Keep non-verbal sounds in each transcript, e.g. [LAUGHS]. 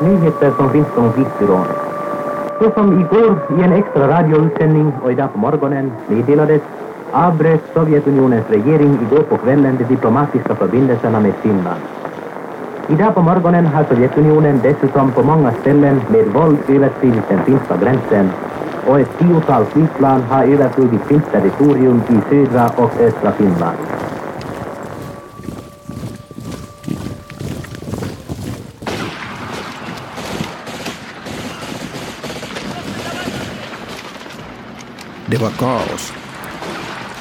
nyheter från finska. Så som igår i en extra radioutsändning och idag på morgonen meddelades avbröt Sovjetunionens regering igår på kvällen de diplomatiska förbindelserna med Finland. Idag på morgonen har Sovjetunionen dessutom på många ställen med våld överskridit den finska gränsen och ett tiotal flygplan har överflugit finskt territorium i södra och östra Finland. Var kaos.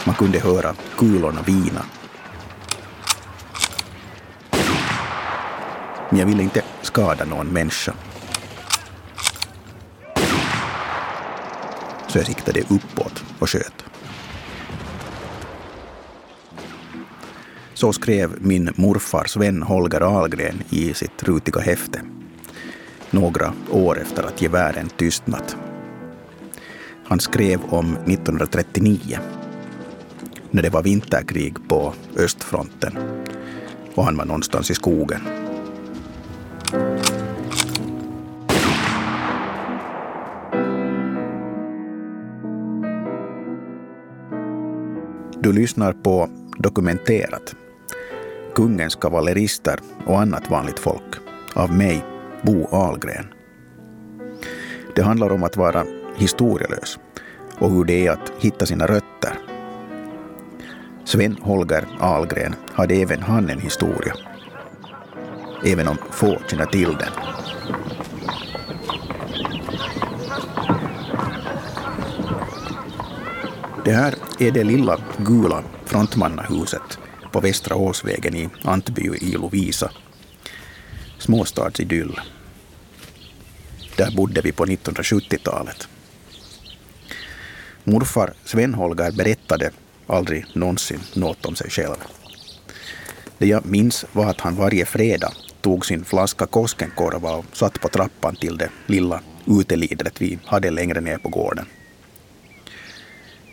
Man kunde höra kulorna vina. Men jag ville inte skada någon människa. Så jag siktade uppåt och sköt. Så skrev min morfars vän Holger Ahlgren i sitt rutiga häfte. Några år efter att gevären tystnat. Han skrev om 1939, när det var vinterkrig på östfronten och han var någonstans i skogen. Du lyssnar på Dokumenterat. Kungens kavallerister och annat vanligt folk. Av mig, Bo Ahlgren. Det handlar om att vara historielös och hur det är att hitta sina rötter. Sven Holger Ahlgren hade även han en historia. Även om få känner till den. Det här är det lilla gula frontmannahuset på Västra Åsvägen i Antby i Lovisa. Småstadsidyll. Där bodde vi på 1970-talet. Morfar Sven-Holger berättade aldrig någonsin något om sig själv. Det jag minns var att han varje fredag tog sin flaska Koskenkorva och satt på trappan till det lilla utelidret vi hade längre ner på gården.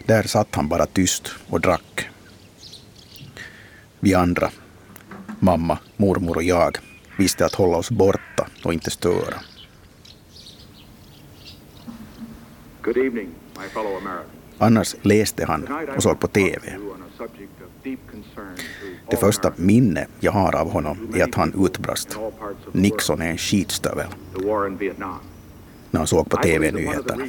Där satt han bara tyst och drack. Vi andra, mamma, mormor och jag, visste att hålla oss borta och inte störa. Good evening. Annars läste han och såg på TV. Det första minne jag har av honom är att han utbrast. Nixon är en skitstövel. När han såg på TV-nyheterna.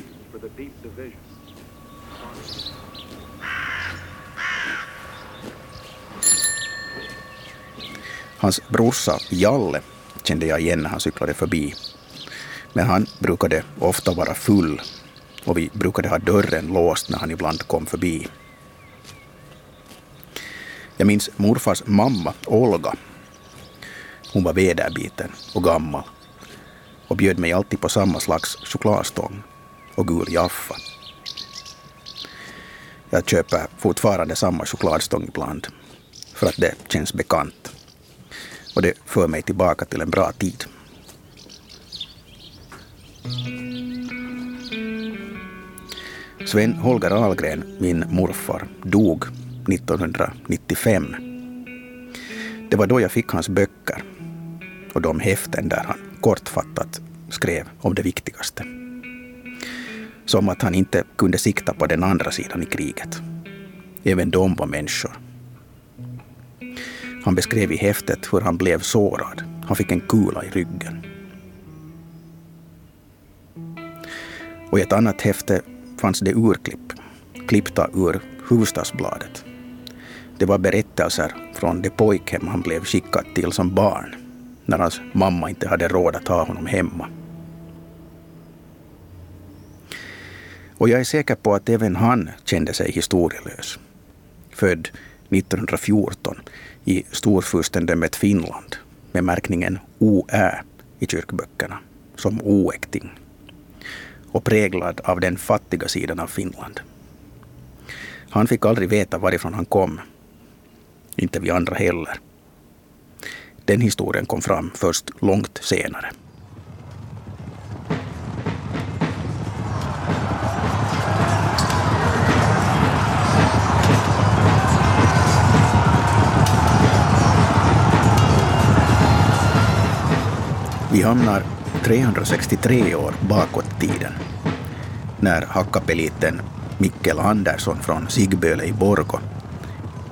Hans brorsa Jalle kände jag igen när han cyklade förbi. Men han brukade ofta vara full och vi brukade ha dörren låst när han ibland kom förbi. Jag minns morfars mamma Olga. Hon var väderbiten och gammal och bjöd mig alltid på samma slags chokladstång och gul jaffa. Jag köper fortfarande samma chokladstång ibland för att det känns bekant. Och det för mig tillbaka till en bra tid. Sven Holger Ahlgren, min morfar, dog 1995. Det var då jag fick hans böcker och de häften där han kortfattat skrev om det viktigaste. Som att han inte kunde sikta på den andra sidan i kriget. Även de var människor. Han beskrev i häftet hur han blev sårad. Han fick en kula i ryggen. Och i ett annat häfte fanns det urklipp, klippta ur Hufvudstadsbladet. Det var berättelser från det pojkhem han blev skickad till som barn, när hans mamma inte hade råd att ha honom hemma. Och jag är säker på att även han kände sig historielös. Född 1914 i storfurstendömet Finland med märkningen OÄ i kyrkböckerna som oäkting och präglad av den fattiga sidan av Finland. Han fick aldrig veta varifrån han kom. Inte vi andra heller. Den historien kom fram först långt senare. Vi hamnar 363 år bakåt tiden när hackapeliten Mikkel Andersson från Sigböle i Borgo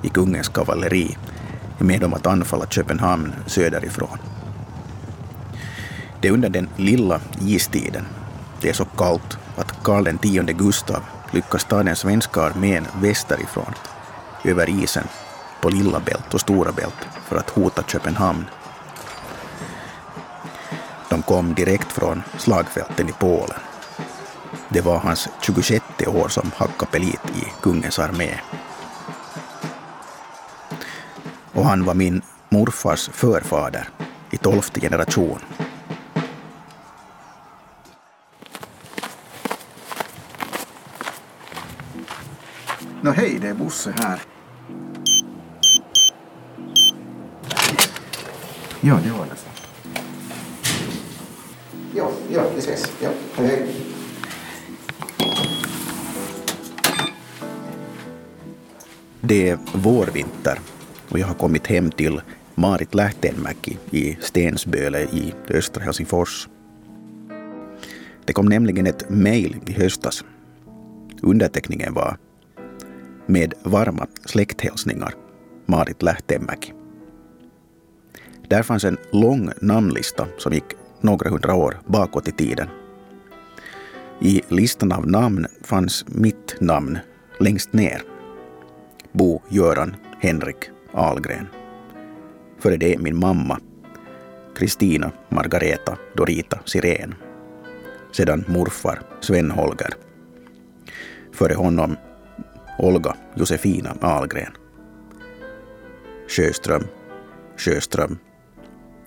i kungens kavalleri är med om att anfalla Köpenhamn söderifrån. Det är under den lilla istiden. Det är så kallt att Karl X Gustav lyckas ta den svenska armén västerifrån över isen på Lilla Bält och Stora Bält för att hota Köpenhamn som kom direkt från slagfälten i Polen. Det var hans 26 år som hackapelit i kungens armé. Och han var min morfars förfader i tolfte generation. Nå hej, det är Bosse här. Ja, det var det. Ja, ja, vi ses. Ja, hej, hej. Det är vårvinter och jag har kommit hem till Marit Lähtenmäki i Stensböle i östra Helsingfors. Det kom nämligen ett mejl i höstas. Underteckningen var med varma släkthälsningar Marit Lähtenmäki. Där fanns en lång namnlista som gick några hundra år bakåt i tiden. I listan av namn fanns mitt namn längst ner. Bo Göran Henrik Ahlgren. Före det min mamma, Kristina Margareta Dorita Sirén. Sedan morfar Sven Holger. Före honom Olga Josefina Ahlgren. Sjöström, Sjöström,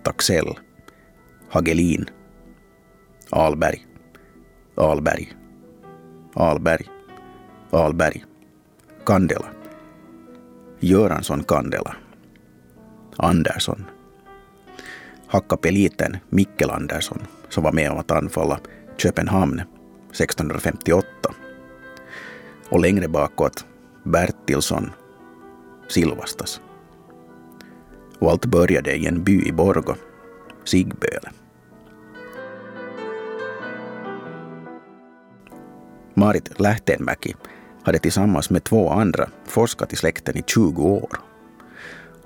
Taxell, Hagelin, Alberg, Alberg, Alberg, Alberg, Kandela, Göransson Kandela, Andersson, hackapeliten Mikkel Andersson som var med om att anfalla Köpenhamn 1658 och längre bakåt Bertilsson Silvastas. Och allt började i en by i Borgo, Sigböle. Marit Lähtenmäki hade tillsammans med två andra forskat i släkten i 20 år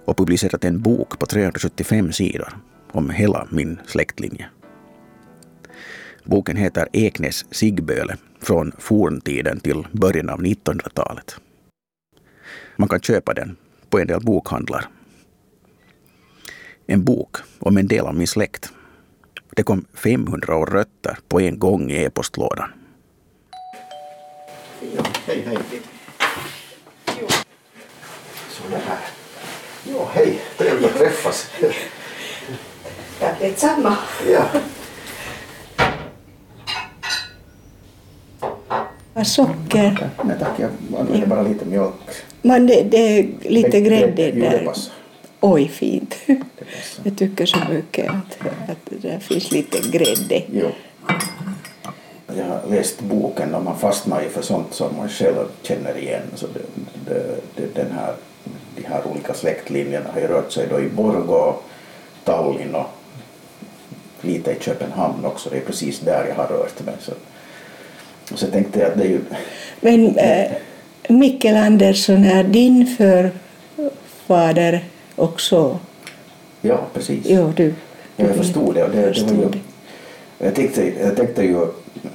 och publicerat en bok på 375 sidor om hela min släktlinje. Boken heter Eknäs Sigböle från forntiden till början av 1900-talet. Man kan köpa den på en del bokhandlar. En bok om en del av min släkt. Det kom 500 år rötter på en gång i e-postlådan. Ja, hej, hej. Så det här. Ja, hej. Trevligt att träffas. Ja, detsamma. Ja. Socker. Nej tack, jag använder bara lite mjölk. Men det, det är lite grädde jo, där. Oj, fint. Jag tycker så mycket att, att det finns lite grädde. Jo. Jag har läst boken och man fastnar ju för sånt som man själv känner igen. Så det, det, det, den här, de här olika släktlinjerna har ju rört sig då i Borgå, Tallinn och lite i Köpenhamn också. Det är precis där jag har rört mig. Så, och så tänkte jag att det är ju... Men äh, Mikkel Andersson är din förfader också? Ja, precis. Jo, du. Ja, jag förstod det. Och det, det var ju, jag, tänkte, jag tänkte ju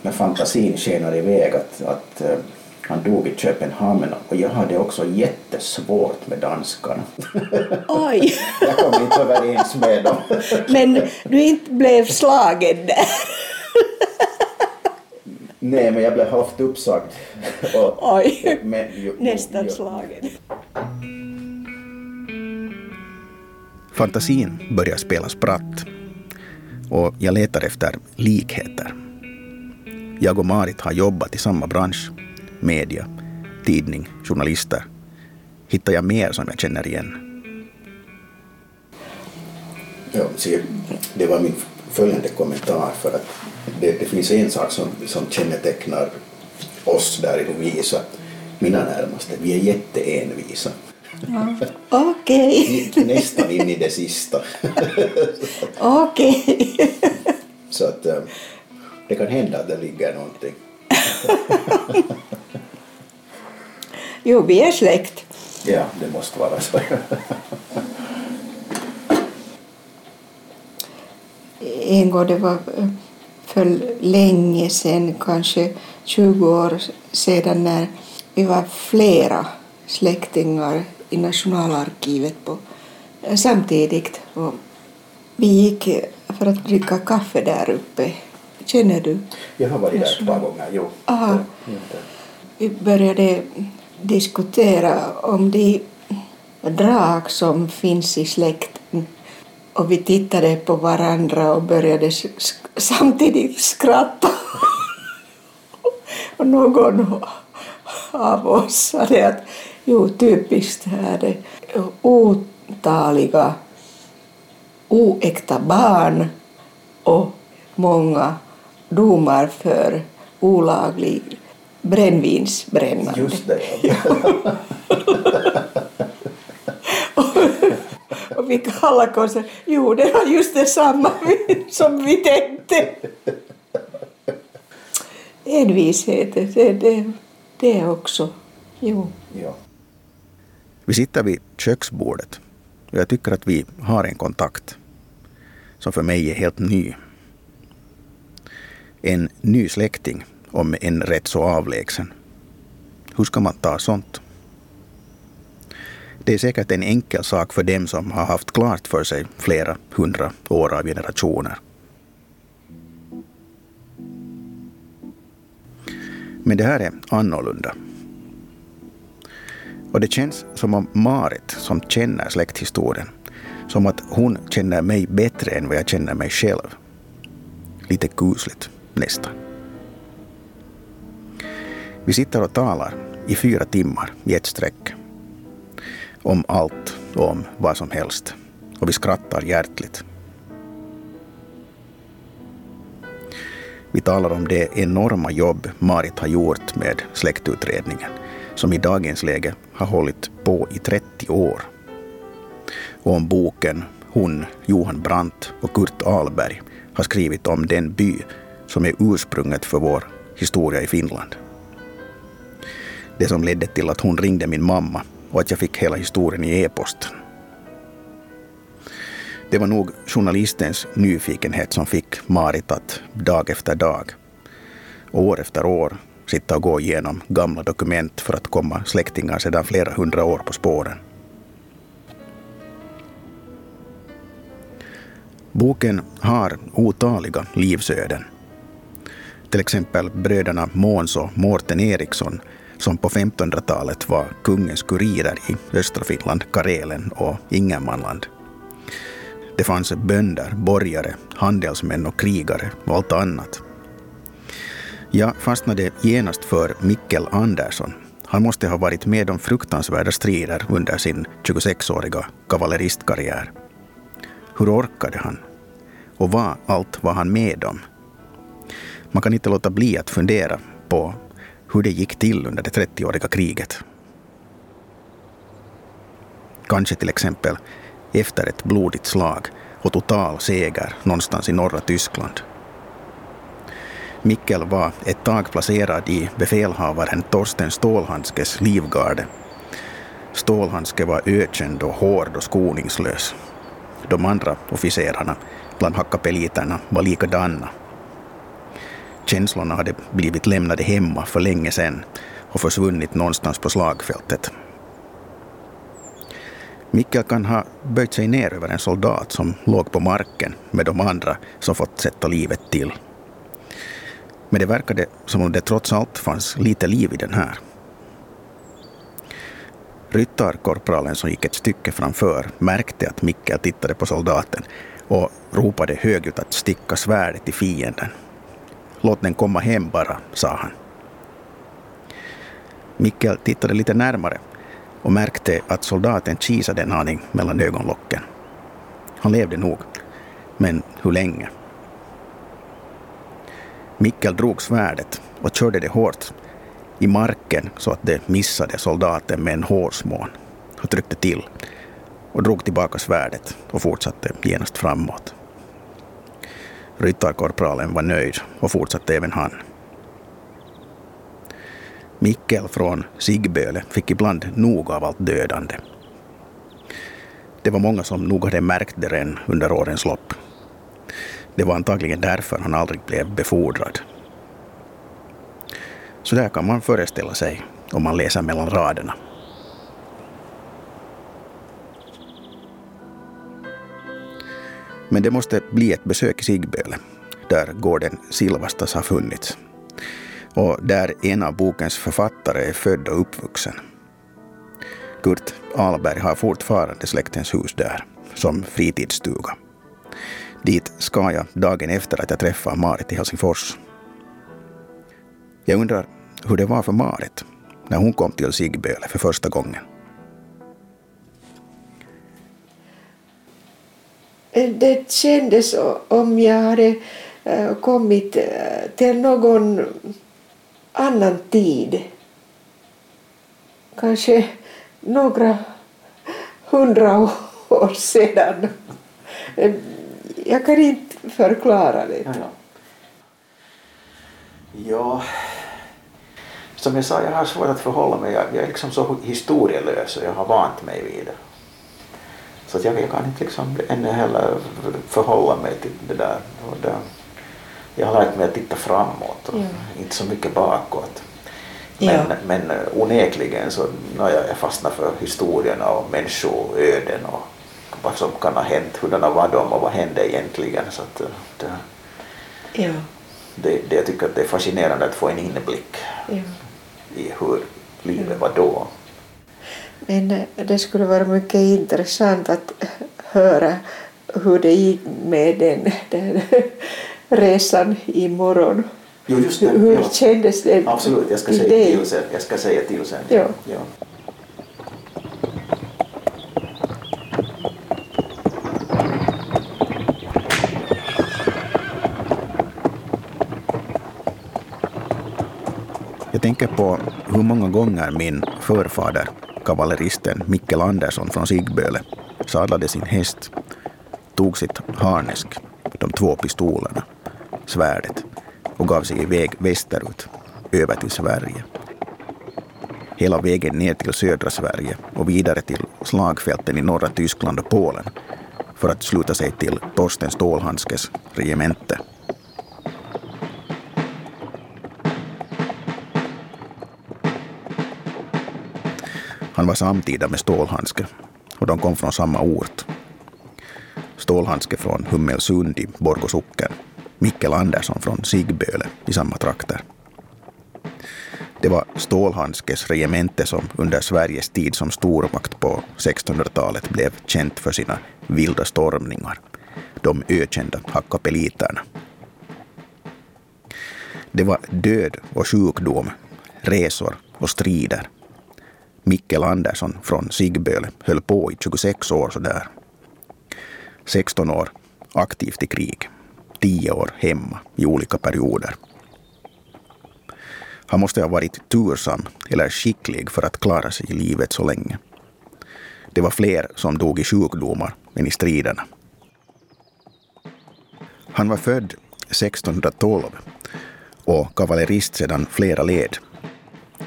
när fantasin skenar iväg att, att eh, han dog i Köpenhamn och jag hade också jättesvårt med danskarna. Oj! [LAUGHS] jag kom inte överens med dem. Men du inte blev slagen där? Nej, men jag blev halvt uppsagd. Och, Oj. men, ju, Nästan ju- slagen. Fantasin börjar spela spratt och jag letar efter likheter. Jag och Marit har jobbat i samma bransch, media, tidning, journalister. Hittar jag mer som jag känner igen? Ja, se, det var min följande kommentar för att det, det finns en sak som, som kännetecknar oss där i Lovisa, mina närmaste, vi är jätteenvisa. Okej. I- Nästan in i det sista. Okej. Så att eh, det kan hända att det ligger någonting. Jo, vi är släkt. Ja, det måste vara så. En gång, det var eh, för länge sedan, kanske 20 år sedan, när vi var flera släktingar i Nationalarkivet på, samtidigt. Och vi gick för att dricka kaffe där uppe. Känner du? Jag har varit där ett par gånger, jo. Aha. Vi började diskutera om de drag som finns i släkten och vi tittade på varandra och började samtidigt skratta. [LAUGHS] och någon av oss sa det att jo, typiskt är det otaliga oäkta barn och många domar för olaglig brännvinsbrännande. Just det, [LAUGHS] ja. Och vi alla konstaterade jo, det var just detsamma som [LAUGHS] vi tänkte. Envishet, det, det, det också. Jo. ja. Vi sitter vid köksbordet och jag tycker att vi har en kontakt som för mig är helt ny. En ny släkting, om en rätt så avlägsen. Hur ska man ta sånt? Det är säkert en enkel sak för dem som har haft klart för sig flera hundra år av generationer. Men det här är annorlunda. Och det känns som om Marit, som känner släkthistorien, som att hon känner mig bättre än vad jag känner mig själv. Lite kusligt, nästan. Vi sitter och talar i fyra timmar i ett streck. Om allt och om vad som helst. Och vi skrattar hjärtligt. Vi talar om det enorma jobb Marit har gjort med släktutredningen, som i dagens läge har hållit på i 30 år. Och om boken hon, Johan Brandt och Kurt Ahlberg har skrivit om den by som är ursprunget för vår historia i Finland. Det som ledde till att hon ringde min mamma och att jag fick hela historien i e-posten. Det var nog journalistens nyfikenhet som fick Marit att dag efter dag, år efter år, sitta och gå igenom gamla dokument för att komma släktingar sedan flera hundra år på spåren. Boken har otaliga livsöden. Till exempel bröderna Måns och Mårten Eriksson som på 1500-talet var kungens kurirer i östra Finland, Karelen och Ingermanland. Det fanns bönder, borgare, handelsmän och krigare och allt annat. Jag fastnade genast för Mikkel Andersson. Han måste ha varit med om fruktansvärda strider under sin 26-åriga kavalleristkarriär. Hur orkade han? Och vad allt var han med om? Man kan inte låta bli att fundera på hur det gick till under det 30-åriga kriget. Kanske till exempel efter ett blodigt slag och total seger någonstans i norra Tyskland. Mikkel var ett tag placerad i befälhavaren Torsten Stålhandskes livgarde. Stålhandske var ökänd och hård och skoningslös. De andra officerarna bland hackapeliterna var likadana. Känslorna hade blivit lämnade hemma för länge sedan och försvunnit någonstans på slagfältet. Mikkel kan ha böjt sig ner över en soldat som låg på marken med de andra som fått sätta livet till. Men det verkade som om det trots allt fanns lite liv i den här. Ryttarkorpralen som gick ett stycke framför märkte att Mickel tittade på soldaten och ropade högljutt att sticka svärdet i fienden. Låt den komma hem bara, sa han. Mickel tittade lite närmare och märkte att soldaten kisade en aning mellan ögonlocken. Han levde nog, men hur länge? Mikkel drog svärdet och körde det hårt i marken så att det missade soldaten med en hårsmån och tryckte till och drog tillbaka svärdet och fortsatte genast framåt. Ryttarkorpralen var nöjd och fortsatte även han. Mikkel från Sigböle fick ibland nog av allt dödande. Det var många som nog hade märkt det redan under årens lopp. Det var antagligen därför han aldrig blev befordrad. Så där kan man föreställa sig om man läser mellan raderna. Men det måste bli ett besök i Sigböle, där gården Silvastas har funnits. Och där en av bokens författare är född och uppvuxen. Kurt Alberg har fortfarande släktens hus där, som fritidsstuga. Dit ska jag dagen efter att jag träffar Marit i Helsingfors. Jag undrar hur det var för Marit när hon kom till Sigböle för första gången. Det kändes om jag hade eh, kommit eh, till någon annan tid. Kanske några hundra år sedan. Jag kan inte förklara det. Ja, ja. ja, som jag sa, jag har svårt att förhålla mig. Jag, jag är liksom så historielös och jag har vant mig vid det. Så att jag, jag kan inte liksom ännu heller förhålla mig till det där. Och det jag har lärt mig att titta framåt och ja. inte så mycket bakåt. Men, ja. men onekligen så när jag fastnar för historierna och människoöden och vad som kan ha hänt, hurdana var de och vad hände egentligen. Så att det, ja. det, det, jag tycker att det är fascinerande att få en inblick ja. i hur livet var då. Men eh, det skulle vara mycket intressant att höra hur det gick med den, den resan imorgon. Jo, just det. Hur ja. kändes det? Absolut, jag ska säga till sen. Jag ska säga till sen. Ja. ja. Jag tänker på hur många gånger min förfader, kavalleristen Mikkel Andersson från Sigböle, sadlade sin häst, tog sitt harnesk, de två pistolerna, svärdet och gav sig iväg västerut, över till Sverige. Hela vägen ner till södra Sverige och vidare till slagfälten i norra Tyskland och Polen för att sluta sig till Torsten Stålhandskes regemente. Han var samtida med Stålhandske och de kom från samma ort. Stålhandske från Hummelsund i Borgå socken Mikkel Andersson från Sigböle i samma trakter. Det var Stålhandskes regemente som under Sveriges tid som stormakt på 1600-talet blev känt för sina vilda stormningar, de ökända hackapeliterna. Det var död och sjukdom, resor och strider. Mikkel Andersson från Sigböle höll på i 26 år sådär. 16 år aktivt i krig 10 år hemma i olika perioder. Han måste ha varit tursam eller skicklig för att klara sig i livet så länge. Det var fler som dog i sjukdomar än i striderna. Han var född 1612 och kavallerist sedan flera led.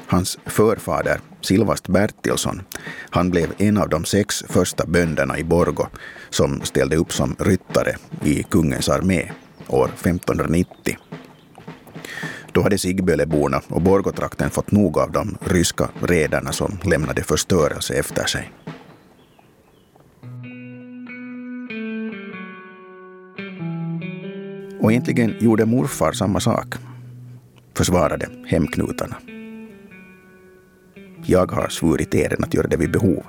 Hans förfader Silvast Bertilsson, han blev en av de sex första bönderna i Borgo som ställde upp som ryttare i kungens armé år 1590. Då hade Sigböleborna och Borgotrakten fått nog av de ryska redarna som lämnade förstörelse efter sig. Och egentligen gjorde morfar samma sak. Försvarade hemknutarna. Jag har svurit eden att göra det vid behov.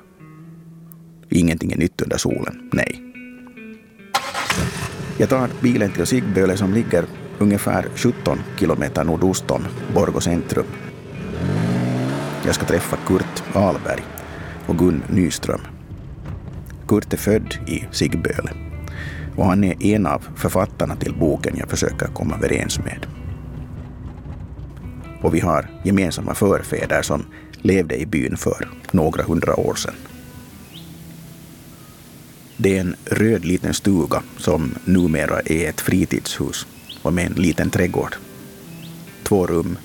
Ingenting är nytt under solen, nej. Jag tar bilen till Sigböle som ligger ungefär 17 kilometer nordost om Borgå centrum. Jag ska träffa Kurt Alberg och Gun Nyström. Kurt är född i Sigböle och han är en av författarna till boken jag försöker komma överens med. Och vi har gemensamma förfäder som levde i byn för några hundra år sedan. Det är en röd liten stuga som numera är ett fritidshus och med en liten trädgård. Två rum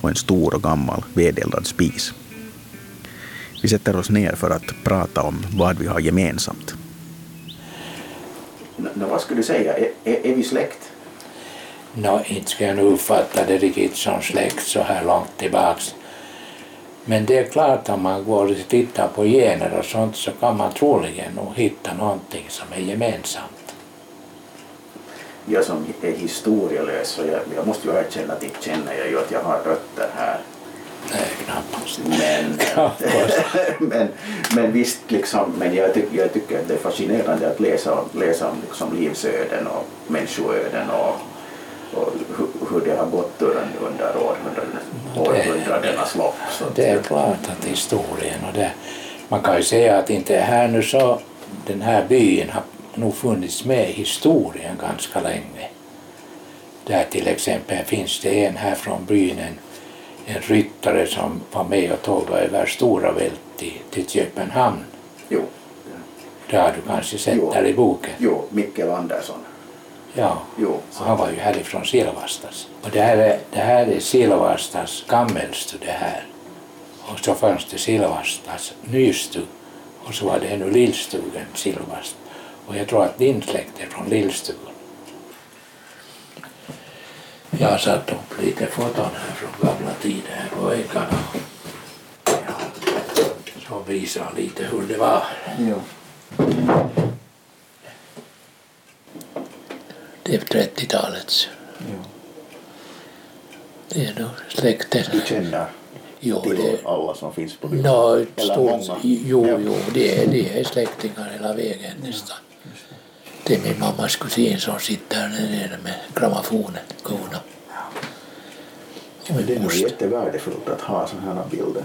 och en stor och gammal vedeldad spis. Vi sätter oss ner för att prata om vad vi har gemensamt. Nå, vad skulle du säga, är, är, är vi släkt? Nå, inte ska jag nog uppfatta det riktigt som släkt så här långt tillbaks. Men det är klart om man går och tittar på gener och sånt så kan man troligen nog hitta någonting som är gemensamt. Jag som är historielös, så jag, jag måste ju erkänna att inte känner jag ju att jag har rötter här. Nej, knappast. Men, [LAUGHS] Knappast. [LAUGHS] men, men visst, liksom, men jag, tyck, jag tycker att det är fascinerande att läsa, läsa om liksom livsöden och människoöden och, och hur, det har gått under, under århundraden, århundradenas lopp. Så Det är klart att historien och det, man kan ju säga att inte här nu så, den här byn har nog funnits med i historien ganska länge. Där till exempel finns det en här från byn, en, en ryttare som var med och tågade över Stora Vält till, till Köpenhamn. Jo, Det har du kanske sett Jo. där i boken. jo, Mikkel Andersson. Ja, Jo, och han var ju härifrån Silvastas. Och det här är, det här är Silvastas gammelstu det här. Och så fanns det Silvastas nystu och så var det ännu lillstugan Silvast. Och jag tror att din släkt är från lillstugan. Jag har satt upp lite foton här från gamla tider här på väggarna. Ja, som visar lite hur det var. jo. Det är 30-talets. jo. Det är nog släkten. Du känner Jo, det, alla som finns på byn? no, stort, jo, Ja. jo, det är, det är släktingar hela vägen nästan. Det är min mammas kusin som sitter där nere med grammofonen, kona. Min det är nog jättevärdefullt att ha sådana här bilder.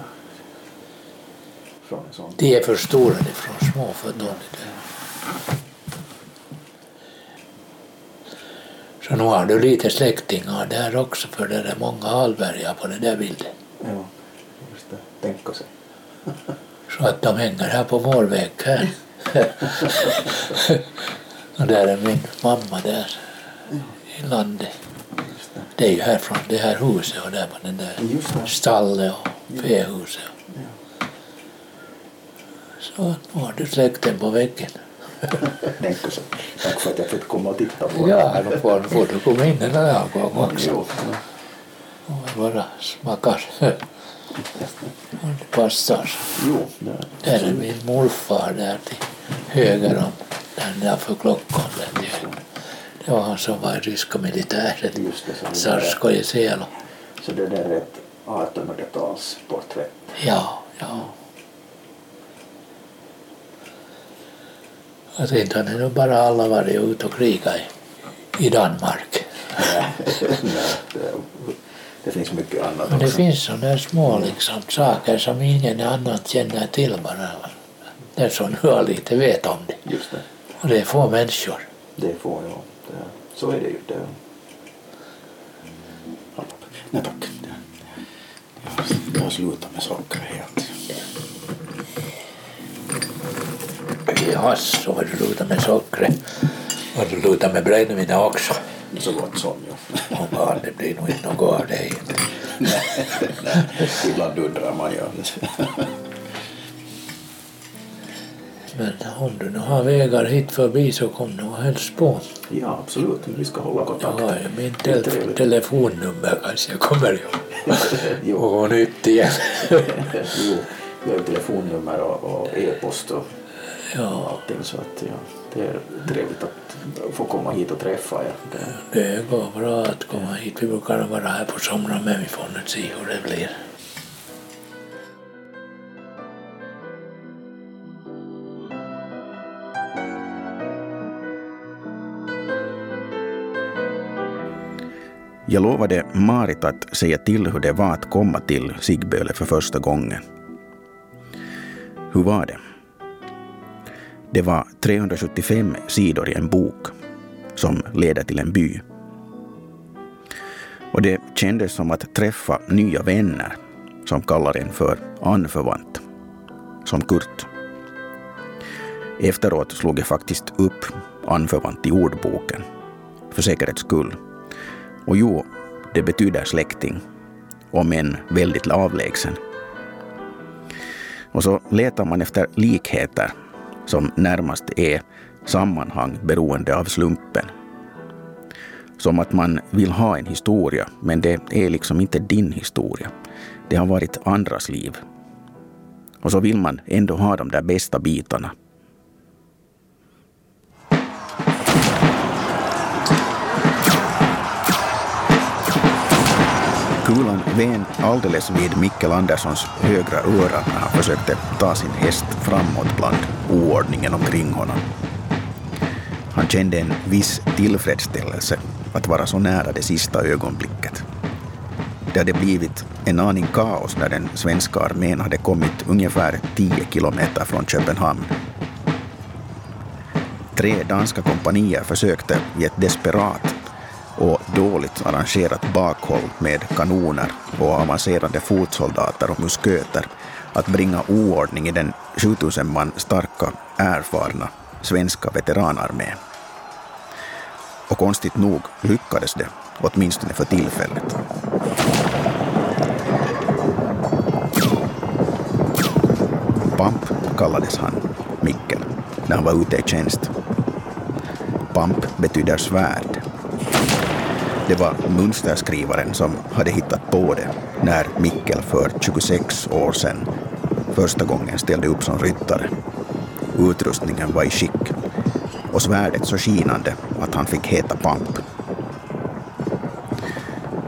Från en sån De är förstorade från små foton. Så nu har du lite släktingar där också för det är många Alberga på den där bilden. Ja, just det. Tänka sig. Så att de hänger här på vår vägg här. [LAUGHS] och där är min mamma där i landet. Det. Det är ju här från det här huset och där på den där stallet och fähuset. Så nu har du släkten på väggen. Sig. Tack för att jag fick komma och titta på Ja, det. då får, får du komma in en annan gång också. Jo, ja. Och bara smakar. Om det passar. jo det, Där är min morfar där till höger om den där för klockan. Höger. Det var han som var i ryska militären. Sarskoje Selo. så det där är ett 1800-talsporträtt. Ja, ja. Sen har det nog bara alla varit ute och krigat i, i Danmark. [LAUGHS] Det, finns mycket annat Men det också. finns sådana små liksom, saker som ingen annan känner till bara. Den som nu har lite vet om det. Just det. Och det är få människor. Det får jag. Det, så är det ju. Det. Nej tack. Jag, jag har slutat med socker helt. Ja, så har du lutat med sockret. Har du lutat med brännvin också? Så gott som ja. Barn, det blir nog inte något av det. inte. Ibland undrar man ju. Men om du nu har vägar hit förbi så kom nu och hälsa på. Ja, absolut. Vi ska hålla kontakt. ju min tel- telefonnummer kanske jag kommer ihåg. [LAUGHS] jo, Och nytt igen. [LAUGHS] jo, vi har ju telefonnummer och, och e-post och Ja, allting så att ja, det är trevligt att få komma hit och träffa er. Det, det går bra att komma hit. Vi brukar vara här på somrarna men vi får nu se hur det blir. Jag lovade Marit att säga till hur det var att komma till Sigböle för första gången. Hur var det? Det var 375 sidor i en bok som leder till en by. Och det kändes som att träffa nya vänner som kallar en för anförvant, som Kurt. Efteråt slog jag faktiskt upp anförvant i ordboken, för säkerhets skull. Och jo, det betyder släkting, om än väldigt avlägsen. Och så letar man efter likheter som närmast är sammanhang beroende av slumpen. Som att man vill ha en historia, men det är liksom inte din historia. Det har varit andras liv. Och så vill man ändå ha de där bästa bitarna. Kulan ven alldeles vid Mikkel Anderssons högra öra när han försökte ta sin häst framåt bland oordningen omkring honom. Han kände en viss tillfredsställelse att vara så nära det sista ögonblicket. Det hade blivit en aning kaos när den svenska armén hade kommit ungefär 10 kilometer från Köpenhamn. Tre danska kompanier försökte i ett desperat och dåligt arrangerat bakhåll med kanoner och avancerade fotsoldater och musköter att bringa oordning i den 7000 man starka, erfarna svenska veteranarmén. Och konstigt nog lyckades det, åtminstone för tillfället. Pamp kallades han, Mikkel, när han var ute i tjänst. Pamp betyder svärd. Det var mönsterskrivaren som hade hittat på det när Mikkel för 26 år sedan första gången ställde upp som ryttare. Utrustningen var i skick och svärdet så skinande att han fick heta Pamp.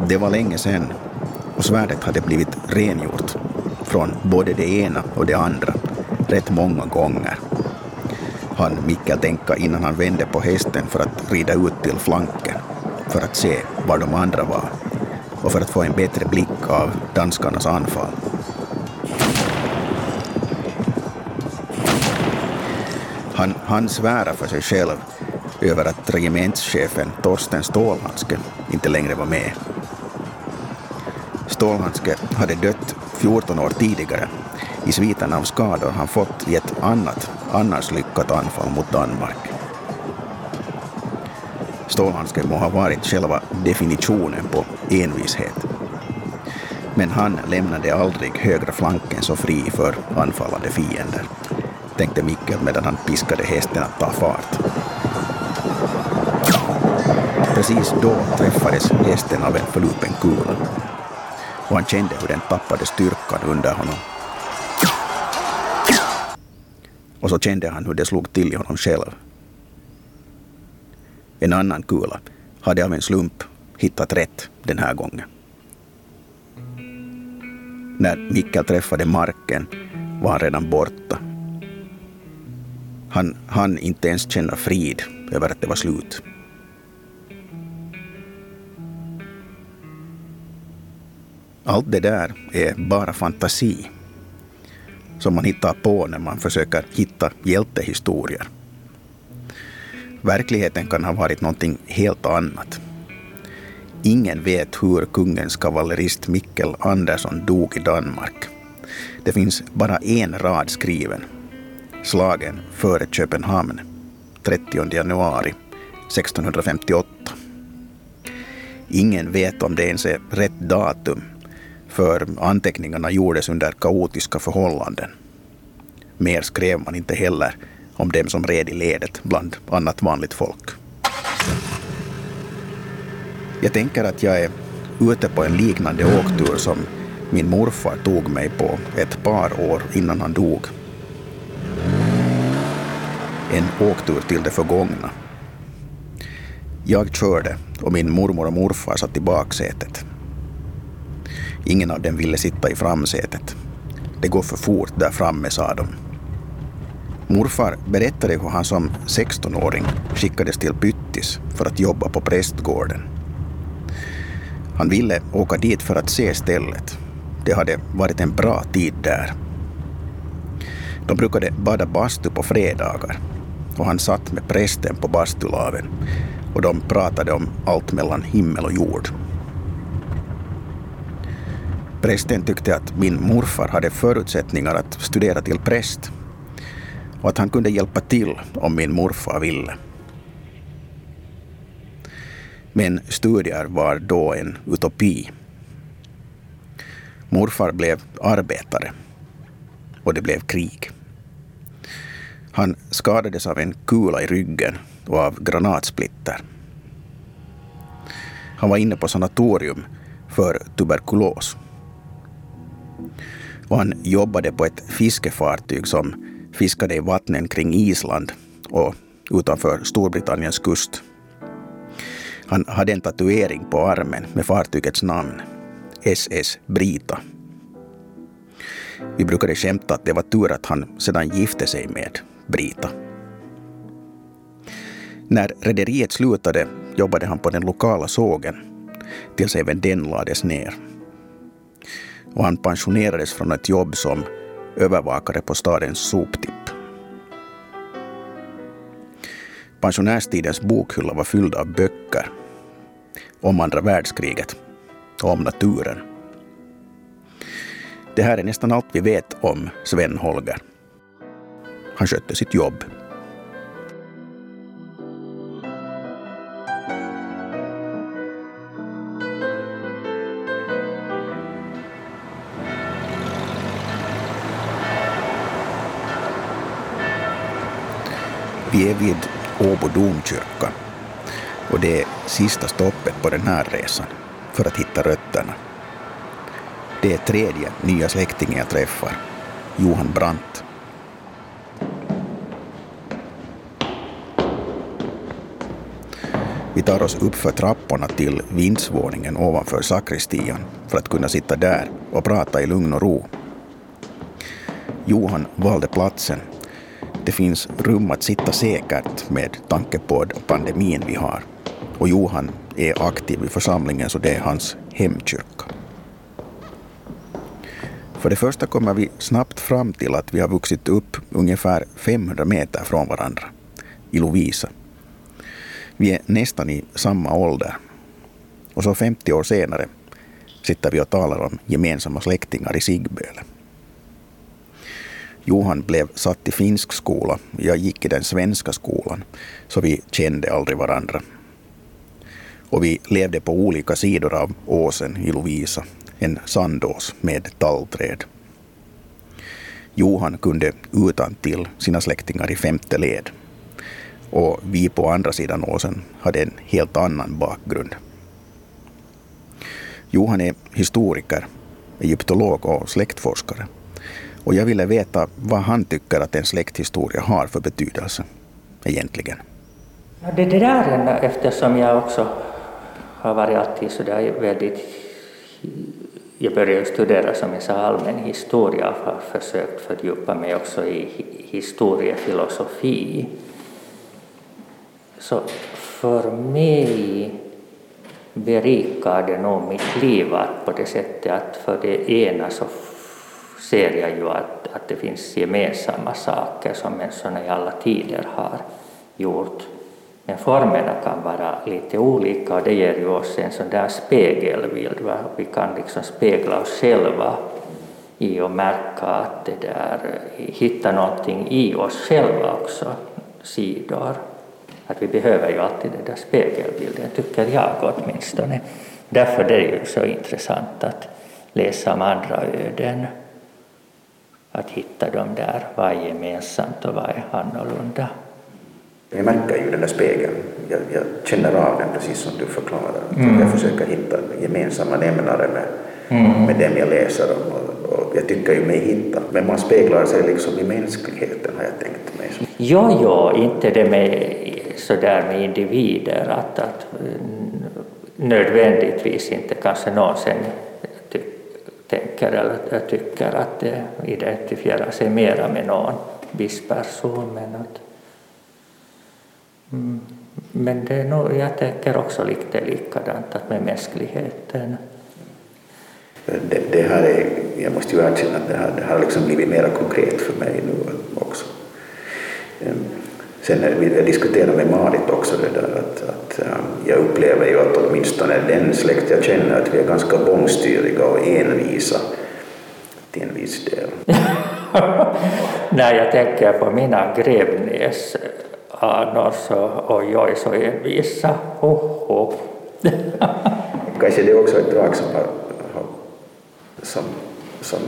Det var länge sedan och svärdet hade blivit rengjort från både det ena och det andra rätt många gånger. Han Mikkel tänka innan han vände på hästen för att rida ut till flanken för att se var de andra var och för att få en bättre blick av danskarnas anfall. Han han svära för sig själv över att regementschefen Torsten Stålhandske inte längre var med. Stålhandske hade dött 14 år tidigare i sviten av skador han fått i ett annat, annars lyckat anfall mot Danmark. Stålhandske må ha varit själva definitionen på envishet. Men han lämnade aldrig högra flanken så fri för anfallande fiender, tänkte Mikkel medan han piskade hästen att ta fart. Precis då träffades hästen av en förlupen kula och han kände hur den tappade styrkan under honom. Och så kände han hur det slog till i honom själv. En annan kula hade av en slump hittat rätt den här gången. När Mikkel träffade marken var han redan borta. Han hann inte ens känna frid över att det var slut. Allt det där är bara fantasi som man hittar på när man försöker hitta hjältehistorier. Verkligheten kan ha varit någonting helt annat. Ingen vet hur kungens kavallerist Mikkel Andersson dog i Danmark. Det finns bara en rad skriven. Slagen före Köpenhamn, 30 januari 1658. Ingen vet om det ens är rätt datum för anteckningarna gjordes under kaotiska förhållanden. Mer skrev man inte heller om dem som red i ledet bland annat vanligt folk. Jag tänker att jag är ute på en liknande åktur som min morfar tog mig på ett par år innan han dog. En åktur till det förgångna. Jag körde och min mormor och morfar satt i baksätet. Ingen av dem ville sitta i framsätet. Det går för fort där framme, sa de. Morfar berättade hur han som 16-åring skickades till Pyttis för att jobba på prästgården. Han ville åka dit för att se stället. Det hade varit en bra tid där. De brukade bada bastu på fredagar och han satt med prästen på bastulaven och de pratade om allt mellan himmel och jord. Prästen tyckte att min morfar hade förutsättningar att studera till präst och att han kunde hjälpa till om min morfar ville. Men studier var då en utopi. Morfar blev arbetare och det blev krig. Han skadades av en kula i ryggen och av granatsplitter. Han var inne på sanatorium för tuberkulos. Och han jobbade på ett fiskefartyg som fiskade i vattnen kring Island och utanför Storbritanniens kust. Han hade en tatuering på armen med fartygets namn, SS Brita. Vi brukade skämta att det var tur att han sedan gifte sig med Brita. När rederiet slutade jobbade han på den lokala sågen tills även den lades ner. Och han pensionerades från ett jobb som övervakare på stadens soptipp. Pensionärstidens bokhylla var fylld av böcker om andra världskriget och om naturen. Det här är nästan allt vi vet om Sven Holger. Han skötte sitt jobb. Vid Åbo domkyrka och det är sista stoppet på den här resan för att hitta rötterna. Det är tredje nya släktingen jag träffar, Johan Brandt. Vi tar oss upp för trapporna till vindsvåningen ovanför sakristian för att kunna sitta där och prata i lugn och ro. Johan valde platsen. Det finns rum att sitta säkert med tanke på pandemin vi har. Och Johan är aktiv i församlingen så det är hans hemkyrka. För det första kommer vi snabbt fram till att vi har vuxit upp ungefär 500 meter från varandra, i Lovisa. Vi är nästan i samma ålder. Och så 50 år senare sitter vi och talar om gemensamma släktingar i Sigböle. Johan blev satt i finsk skola, jag gick i den svenska skolan, så vi kände aldrig varandra. Och vi levde på olika sidor av åsen i Lovisa, en sandås med tallträd. Johan kunde utan till sina släktingar i femte led och vi på andra sidan åsen hade en helt annan bakgrund. Johan är historiker, egyptolog och släktforskare. Och jag ville veta vad han tycker att en släkthistoria har för betydelse egentligen. Ja, det, det där eftersom jag också har varit alltid så där väldigt... Jag började studera som jag sa allmän historia och har försökt fördjupa mig också i historiefilosofi. Så för mig berikar det nog mitt liv att på det sättet att för det ena så ser jag ju att, att det finns gemensamma saker som människorna i alla tider har gjort. Men formerna kan vara lite olika och det ger ju oss en sån där spegelbild. Va? Vi kan liksom spegla oss själva i och märka att det där, hitta någonting i oss själva också, sidor. Att vi behöver ju alltid den där spegelbilden, tycker jag åtminstone. Därför är det ju så intressant att läsa om andra öden. Att hitta dem där, vad är gemensamt och vad är annorlunda. Jag märker ju den där spegeln. Jag, jag känner av den precis som du förklarar. Mm. Jag försöker hitta gemensamma nämnare med, mm. med dem jag läser om. Och, och jag tycker ju mig hitta. Men man speglar sig liksom i mänskligheten har jag tänkt mig. Jo, jo, inte det med sådär med individer att, att nödvändigtvis inte kanske någonsin tänker eller tycker att det identifierar sig mera med någon viss person. Men, att, mm, men det är nog, jag tänker också lite likadant att med mänskligheten. Det, det, här är, jag måste ju erkänna att det här, det har liksom blivit mer konkret för mig nu också. Ehm, sen jag diskuterade med Marit också det där att, jag upplever ju att åtminstone den släkt jag känner att vi är ganska bångstyriga och envisa till en viss del. [LAUGHS] när jag tänker på mina Grävnäs anor så oj oj så envisa. Oh, oh. [LAUGHS] Kanske det är också ett drag som, har, som, som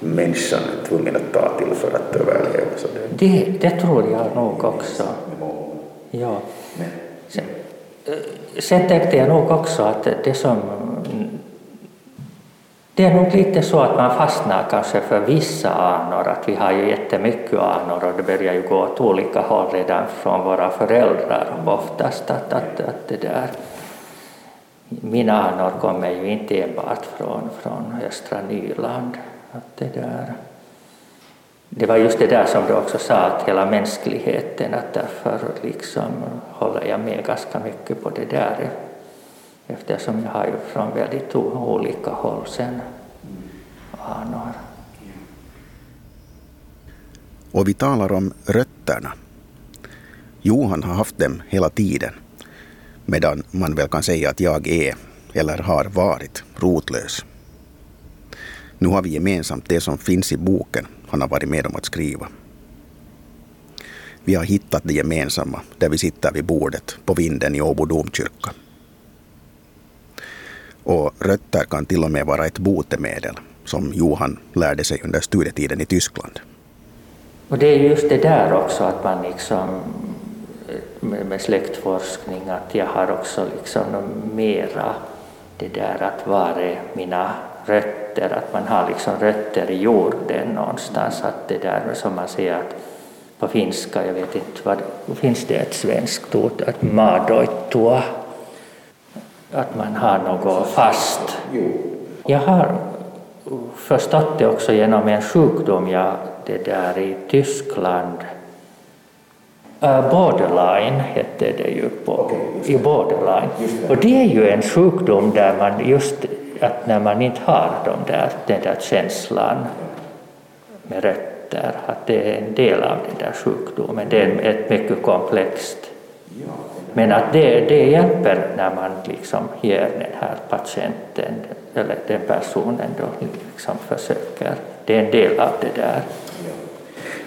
människan är tvungen att ta till för att överleva. Så det... Det, det tror jag nog också. Ja. Eh, sen, tänkte jag nog också att det som det är nog lite så att man fastnar kanske för vissa anor, att vi har ju jättemycket anor och det börjar ju gå åt olika håll redan från våra föräldrar oftast. Att, att, att det där. Mina anor kommer ju inte enbart från, från östra Nyland. Att det, där det var just det där som du också sa, att hela mänskligheten, att därför liksom håller jag med ganska mycket på det där eftersom jag har ju från väldigt olika håll sen anor. Och vi talar om rötterna. Johan har haft dem hela tiden, medan man väl kan säga att jag är, eller har varit, rotlös. Nu har vi gemensamt det som finns i boken han har varit med om att skriva. Vi har hittat det gemensamma där vi sitter vid bordet på vinden i Åbo domkyrka. Och rötter kan till och med vara ett botemedel, som Johan lärde sig under studietiden i Tyskland. Och det är just det där också att man liksom med släktforskning att jag har också liksom mera det där att vara är mina rötter, att man har liksom rötter i jorden någonstans, att det där som man säger att på finska, jag vet inte vad, finns det ett svenskt ord, att madoittua, att man har något fast. Jag har förstått det också genom en sjukdom jag det där i Tyskland. Uh, borderline hette det ju på, i borderline. Och det är ju en sjukdom där man just att när man inte har de där, den där känslan med rötter, att det är en del av den där sjukdomen. Det är ett mycket komplext men att det, det hjälper när man liksom ger den här patienten eller den personen då liksom försöker. Det är en del av det där.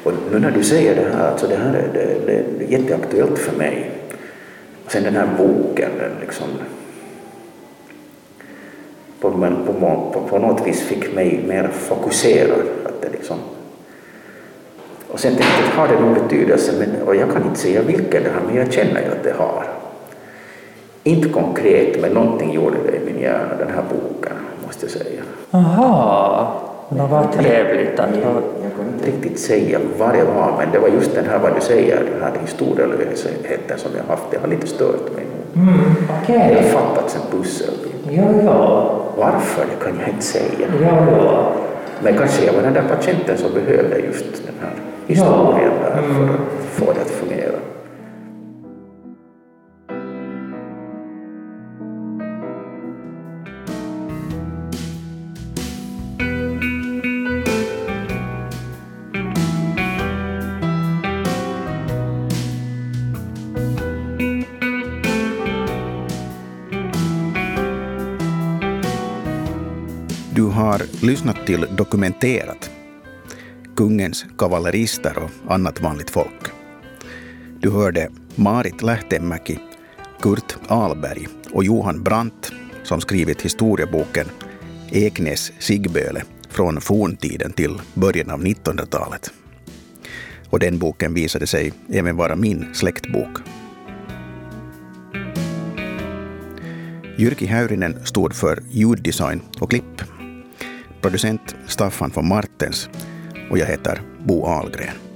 Och nu när du säger det här, alltså det här är, det, det är jätteaktuellt för mig. Och sen den här boken, den liksom på, på, på, på något vis fick mig mer fokuserad. Att det liksom, och sen tänkte jag, har det någon betydelse? Men, och jag kan inte säga vilken det har, men jag känner ju att det har. Inte konkret, men någonting gjorde det i min hjärna, den här boken, måste jag säga. Aha, det var trevligt att jag, jag kan inte riktigt säga vad det var, men det var just den här, vad du säger, den här historielösheten som jag haft, det har lite stört mig. Mm, okay. Det har fattats en pusselbit. Ja, ja. Varför, det kan jag inte säga. Ja, ja. Men kanske jag var den där patienten som behövde just den här historien ja. där för att få det att fungera. Du har lyssnat till Dokumenterat, kungens kavallerister och annat vanligt folk. Du hörde Marit Lähtemäki, Kurt Alberg och Johan Brandt som skrivit historieboken Eknäs Sigböle från forntiden till början av 1900-talet. Och den boken visade sig även vara min släktbok. Jyrki Häyrinen stod för ljuddesign och klipp. Producent Staffan von Martens och jag heter Bo Ahlgren.